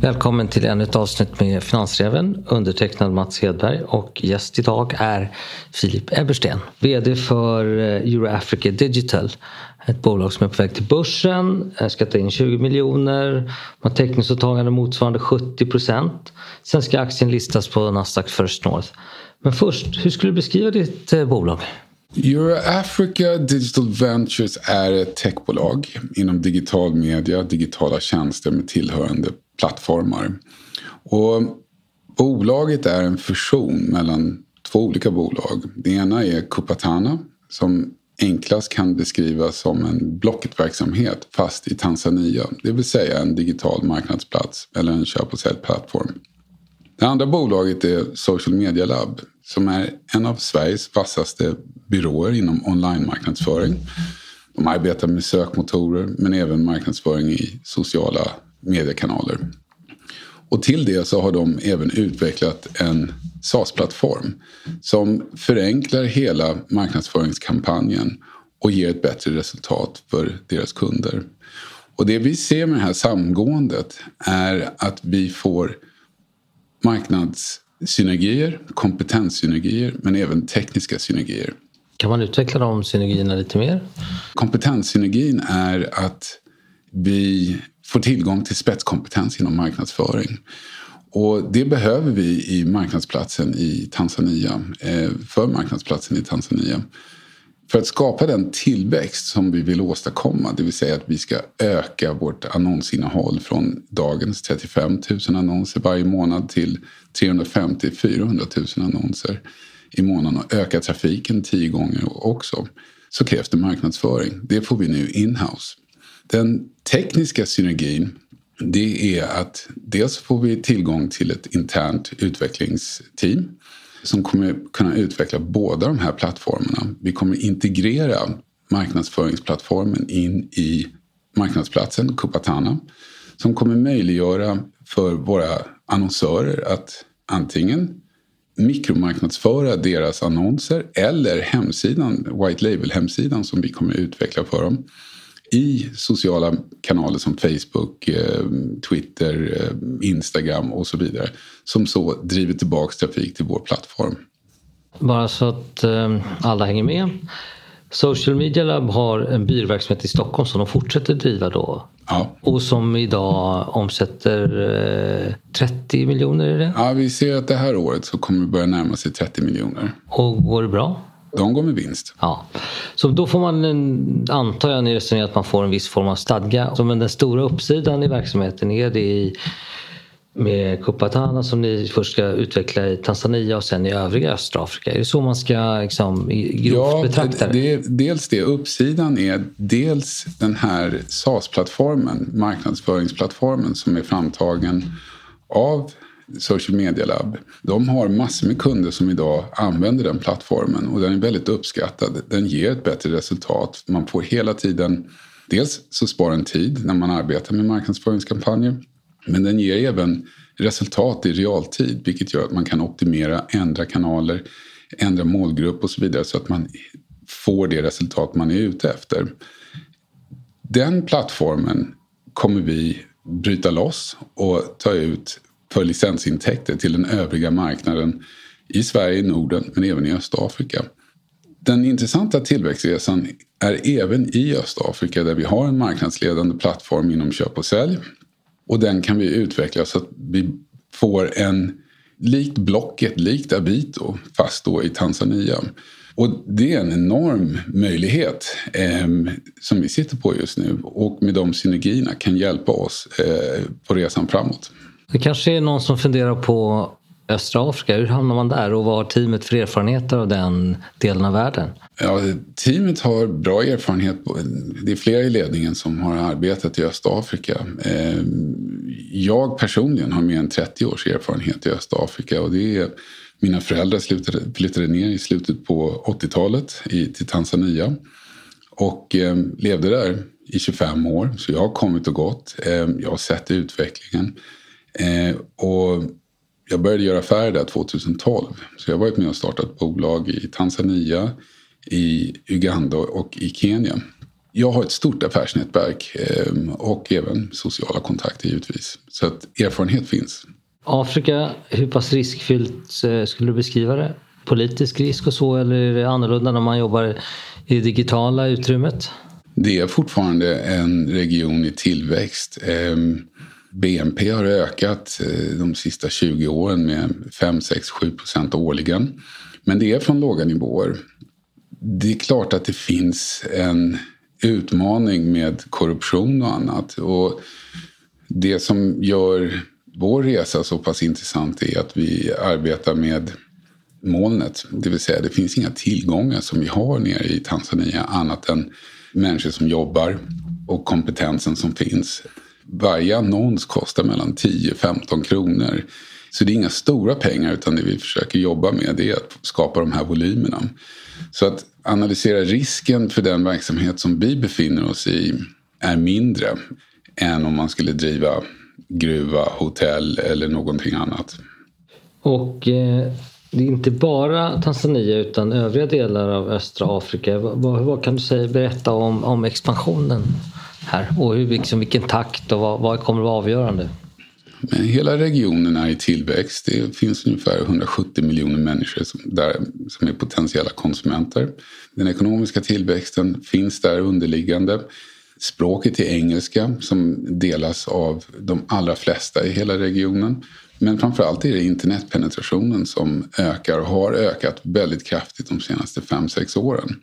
Välkommen till ännu ett avsnitt med Finansräven. Undertecknad Mats Hedberg och gäst idag är Filip Ebersten. VD för eh, Euroafrica Digital. Ett bolag som är på väg till börsen, eh, ska ta in 20 miljoner, har täckningsåtagande motsvarande 70 procent. Sen ska aktien listas på Nasdaq First North. Men först, hur skulle du beskriva ditt eh, bolag? Euroafrica Digital Ventures är ett techbolag inom digital media, digitala tjänster med tillhörande plattformar. Och bolaget är en fusion mellan två olika bolag. Det ena är Kupatana som enklast kan beskrivas som en Blocket-verksamhet fast i Tanzania. Det vill säga en digital marknadsplats eller en köp och säljplattform. Det andra bolaget är Social Media Lab som är en av Sveriges vassaste byråer inom online-marknadsföring. De arbetar med sökmotorer men även marknadsföring i sociala mediekanaler. Och till det så har de även utvecklat en SaaS-plattform som förenklar hela marknadsföringskampanjen och ger ett bättre resultat för deras kunder. Och det vi ser med det här samgåendet är att vi får marknadssynergier, kompetenssynergier men även tekniska synergier. Kan man utveckla de synergierna lite mer? Kompetenssynergin är att vi får tillgång till spetskompetens inom marknadsföring. Och det behöver vi i marknadsplatsen i Tanzania, eh, för marknadsplatsen i Tanzania. För att skapa den tillväxt som vi vill åstadkomma, det vill säga att vi ska öka vårt annonsinnehåll från dagens 35 000 annonser varje månad till 350 400 000 annonser i månaden och öka trafiken tio gånger också så krävs det marknadsföring. Det får vi nu inhouse. Den tekniska synergin det är att dels får vi tillgång till ett internt utvecklingsteam som kommer kunna utveckla båda de här plattformarna. Vi kommer integrera marknadsföringsplattformen in i marknadsplatsen Kupatana som kommer möjliggöra för våra annonsörer att antingen mikromarknadsföra deras annonser eller hemsidan, White Label-hemsidan som vi kommer utveckla för dem i sociala kanaler som Facebook, eh, Twitter, eh, Instagram och så vidare. Som så driver tillbaks trafik till vår plattform. Bara så att eh, alla hänger med. Social Media Lab har en byråverksamhet i Stockholm som de fortsätter driva då. Ja. Och som idag omsätter 30 miljoner är det? Ja, vi ser att det här året så kommer det börja närma sig 30 miljoner. Och går det bra? De går med vinst. Ja. Så då får man, antar jag, ni resonerar att man får en viss form av stadga. Så men den stora uppsidan i verksamheten är det i med Kupatana som ni först ska utveckla i Tanzania och sen i övriga östra Afrika. Är det så man ska liksom, grovt ja, betrakta det? det? Dels det. Uppsidan är dels den här SaaS-plattformen, marknadsföringsplattformen som är framtagen av Social Media Lab. De har massor med kunder som idag använder den plattformen och den är väldigt uppskattad. Den ger ett bättre resultat. Man får hela tiden, dels så sparar den tid när man arbetar med marknadsföringskampanjer. Men den ger även resultat i realtid vilket gör att man kan optimera, ändra kanaler, ändra målgrupp och så vidare så att man får det resultat man är ute efter. Den plattformen kommer vi bryta loss och ta ut för licensintäkter till den övriga marknaden i Sverige, Norden men även i Östafrika. Den intressanta tillväxtresan är även i Östafrika där vi har en marknadsledande plattform inom köp och sälj. Och den kan vi utveckla så att vi får en likt Blocket, likt Abito, fast då i Tanzania. Och det är en enorm möjlighet eh, som vi sitter på just nu och med de synergierna kan hjälpa oss eh, på resan framåt. Det kanske är någon som funderar på östra Afrika. Hur hamnar man där och vad har teamet för erfarenheter av den delen av världen? Ja, teamet har bra erfarenhet. Det är flera i ledningen som har arbetat i Östafrika. Eh, jag personligen har mer än 30 års erfarenhet i Östafrika och det är mina föräldrar flyttade ner i slutet på 80-talet till Tanzania och eh, levde där i 25 år. Så jag har kommit och gått. Eh, jag har sett utvecklingen. Eh, och jag började göra affärer där 2012. Så jag har varit med och startat bolag i Tanzania, i Uganda och i Kenya. Jag har ett stort affärsnätverk eh, och även sociala kontakter givetvis. Så att erfarenhet finns. Afrika, hur pass riskfyllt eh, skulle du beskriva det? Politisk risk och så eller är det annorlunda när man jobbar i det digitala utrymmet? Det är fortfarande en region i tillväxt. Ehm, BNP har ökat eh, de sista 20 åren med 5, 6, 7 procent årligen. Men det är från låga nivåer. Det är klart att det finns en utmaning med korruption och annat. Och det som gör vår resa så pass intressant är att vi arbetar med molnet. Det vill säga det finns inga tillgångar som vi har nere i Tanzania annat än människor som jobbar och kompetensen som finns. Varje annons kostar mellan 10-15 kronor. Så det är inga stora pengar utan det vi försöker jobba med det är att skapa de här volymerna. Så att analysera risken för den verksamhet som vi befinner oss i är mindre än om man skulle driva gruva, hotell eller någonting annat. Och eh, det är inte bara Tanzania utan övriga delar av östra Afrika. Vad, vad kan du säga, berätta om, om expansionen här och hur, liksom, vilken takt och vad, vad kommer att vara avgörande? Men hela regionen är i tillväxt. Det finns ungefär 170 miljoner människor som, där, som är potentiella konsumenter. Den ekonomiska tillväxten finns där underliggande. Språket är engelska som delas av de allra flesta i hela regionen. Men framförallt är det internetpenetrationen som ökar och har ökat väldigt kraftigt de senaste 5-6 åren.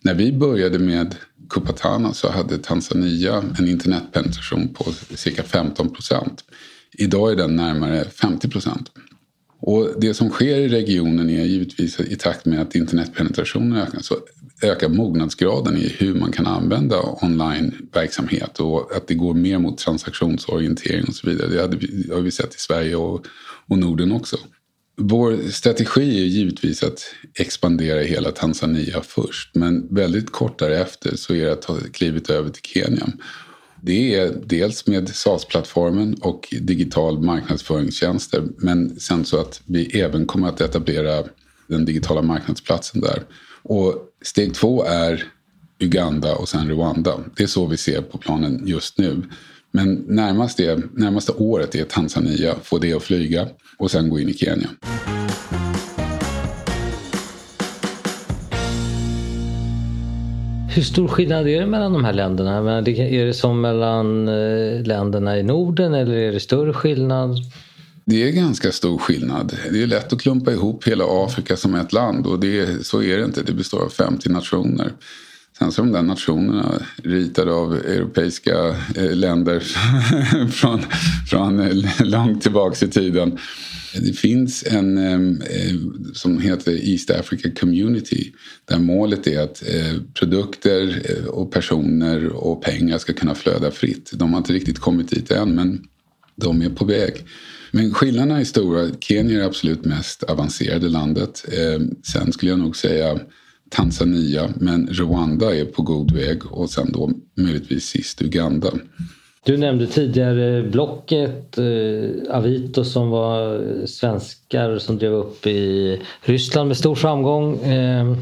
När vi började med Kupatana så hade Tanzania en internetpenetration på cirka 15 procent. Idag är den närmare 50 procent. Och det som sker i regionen är givetvis i takt med att internetpenetrationen ökar så ökar mognadsgraden i hur man kan använda onlineverksamhet och att det går mer mot transaktionsorientering och så vidare. Det, vi, det har vi sett i Sverige och, och Norden också. Vår strategi är givetvis att expandera hela Tanzania först men väldigt kort därefter så är det att ta klivet över till Kenya. Det är dels med SAS-plattformen och digital marknadsföringstjänster men sen så att vi även kommer att etablera den digitala marknadsplatsen där. Och steg två är Uganda och sen Rwanda. Det är så vi ser på planen just nu. Men närmast är, närmaste året är Tanzania, få det att flyga och sen gå in i Kenya. Hur stor skillnad är det mellan de här länderna? Är det som mellan eh, länderna i Norden eller är det större skillnad? Det är ganska stor skillnad. Det är lätt att klumpa ihop hela Afrika som ett land och det, så är det inte. Det består av 50 nationer. Sen så är de där nationerna ritade av europeiska eh, länder från, från eh, långt tillbaka i tiden. Det finns en eh, som heter East Africa Community där målet är att eh, produkter eh, och personer och pengar ska kunna flöda fritt. De har inte riktigt kommit dit än men de är på väg. Men skillnaderna är stora. Kenya är absolut mest avancerade landet. sen skulle jag nog säga Tanzania men Rwanda är på god väg och sen då möjligtvis sist Uganda. Du nämnde tidigare Blocket, eh, Avito som var svenskar som drev upp i Ryssland med stor framgång. Eh,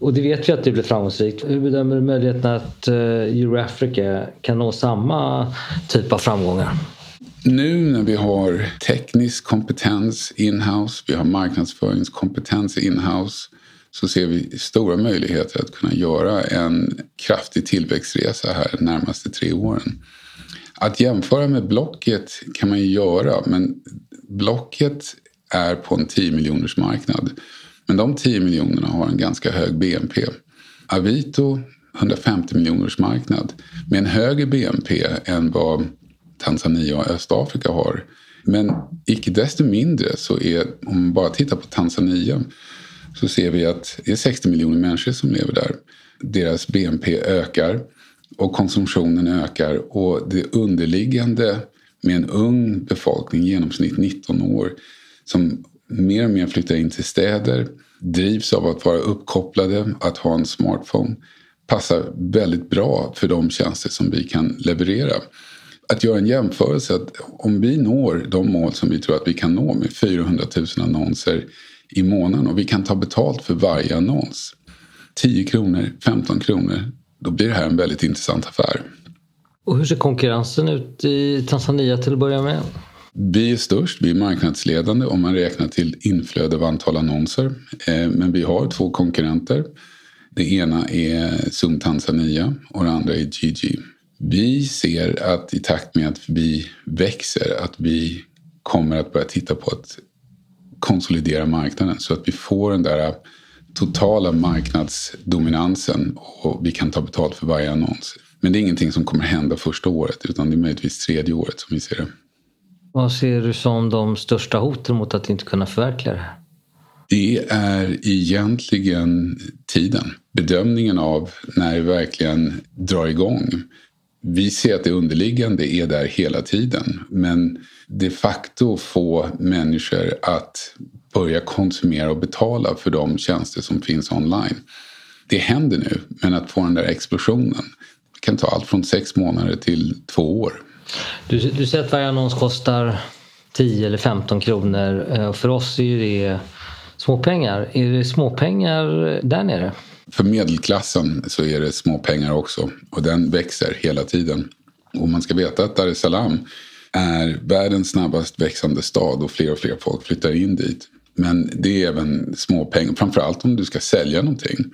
och det vet vi att det blev framgångsrikt. Hur bedömer du möjligheten att eh, Euroafrica kan nå samma typ av framgångar? Nu när vi har teknisk kompetens inhouse, vi har marknadsföringskompetens inhouse så ser vi stora möjligheter att kunna göra en kraftig tillväxtresa här de närmaste tre åren. Att jämföra med Blocket kan man ju göra men Blocket är på en 10 miljoners marknad. Men de 10 miljonerna har en ganska hög BNP. Avito 150 miljoners marknad med en högre BNP än vad Tanzania och Östafrika har. Men icke desto mindre så är, om man bara tittar på Tanzania så ser vi att det är 60 miljoner människor som lever där. Deras BNP ökar och konsumtionen ökar och det underliggande med en ung befolkning, genomsnitt 19 år, som mer och mer flyttar in till städer, drivs av att vara uppkopplade, att ha en smartphone, passar väldigt bra för de tjänster som vi kan leverera. Att göra en jämförelse, att om vi når de mål som vi tror att vi kan nå med 400 000 annonser i månaden och vi kan ta betalt för varje annons. 10 kronor, 15 kronor. då blir det här en väldigt intressant affär. Och hur ser konkurrensen ut i Tanzania till att börja med? Vi är störst, vi är marknadsledande om man räknar till inflöde av antal annonser. Eh, men vi har två konkurrenter. Det ena är Zoom Tanzania och det andra är Gigi. Vi ser att i takt med att vi växer att vi kommer att börja titta på att konsolidera marknaden så att vi får den där totala marknadsdominansen och vi kan ta betalt för varje annons. Men det är ingenting som kommer hända första året utan det är möjligtvis tredje året som vi ser det. Vad ser du som de största hoten mot att inte kunna förverkliga det här? Det är egentligen tiden. Bedömningen av när det verkligen drar igång. Vi ser att det underliggande är där hela tiden. Men de facto få människor att börja konsumera och betala för de tjänster som finns online. Det händer nu, men att få den där explosionen kan ta allt från sex månader till två år. Du, du säger att varje annons kostar 10 eller 15 kronor. Eh, för oss är ju det småpengar. Är det småpengar där nere? För medelklassen så är det småpengar också och den växer hela tiden. Och man ska veta att Dar es Salaam är världens snabbast växande stad och fler och fler folk flyttar in dit. Men det är även småpengar, framförallt om du ska sälja någonting.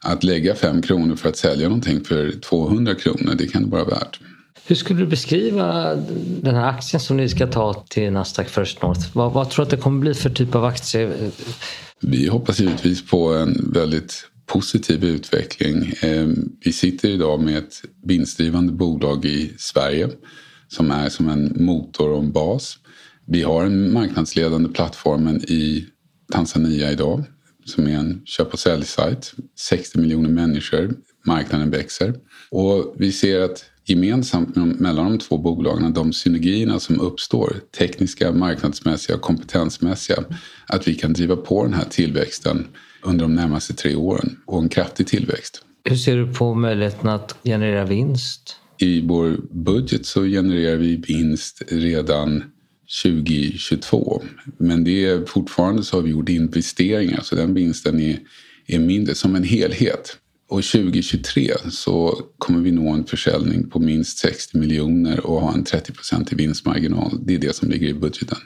Att lägga fem kronor för att sälja någonting för 200 kronor, det kan det vara värt. Hur skulle du beskriva den här aktien som ni ska ta till Nasdaq First North? Vad, vad tror du att det kommer bli för typ av aktie? Vi hoppas givetvis på en väldigt positiv utveckling. Ehm, vi sitter idag med ett vinstdrivande bolag i Sverige som är som en motor och en bas. Vi har den marknadsledande plattformen i Tanzania idag som är en köp och säljsajt. 60 miljoner människor, marknaden växer. Och vi ser att gemensamt mellan de två bolagen, de synergierna som uppstår, tekniska, marknadsmässiga och kompetensmässiga, att vi kan driva på den här tillväxten under de närmaste tre åren och en kraftig tillväxt. Hur ser du på möjligheten att generera vinst? I vår budget så genererar vi vinst redan 2022. Men det är fortfarande så har vi gjort investeringar så den vinsten är, är mindre som en helhet. Och 2023 så kommer vi nå en försäljning på minst 60 miljoner och ha en 30 i vinstmarginal. Det är det som ligger i budgeten.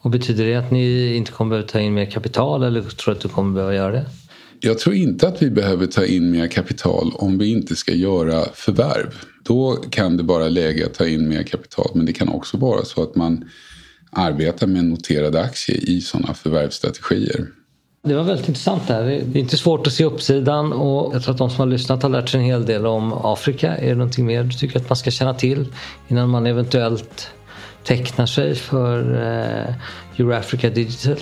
Och betyder det att ni inte kommer behöva ta in mer kapital eller tror du att du kommer behöva göra det? Jag tror inte att vi behöver ta in mer kapital om vi inte ska göra förvärv. Då kan det bara läge att ta in mer kapital men det kan också vara så att man arbetar med en noterad aktie i sådana förvärvsstrategier. Det var väldigt intressant det här. Det är inte svårt att se uppsidan och jag tror att de som har lyssnat har lärt sig en hel del om Afrika. Är det någonting mer du tycker att man ska känna till innan man eventuellt tecknar sig för eh, Eurafrica Digital?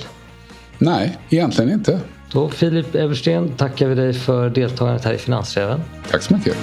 Nej, egentligen inte. Då Filip Eversten tackar vi dig för deltagandet här i Finansräven. Tack så mycket.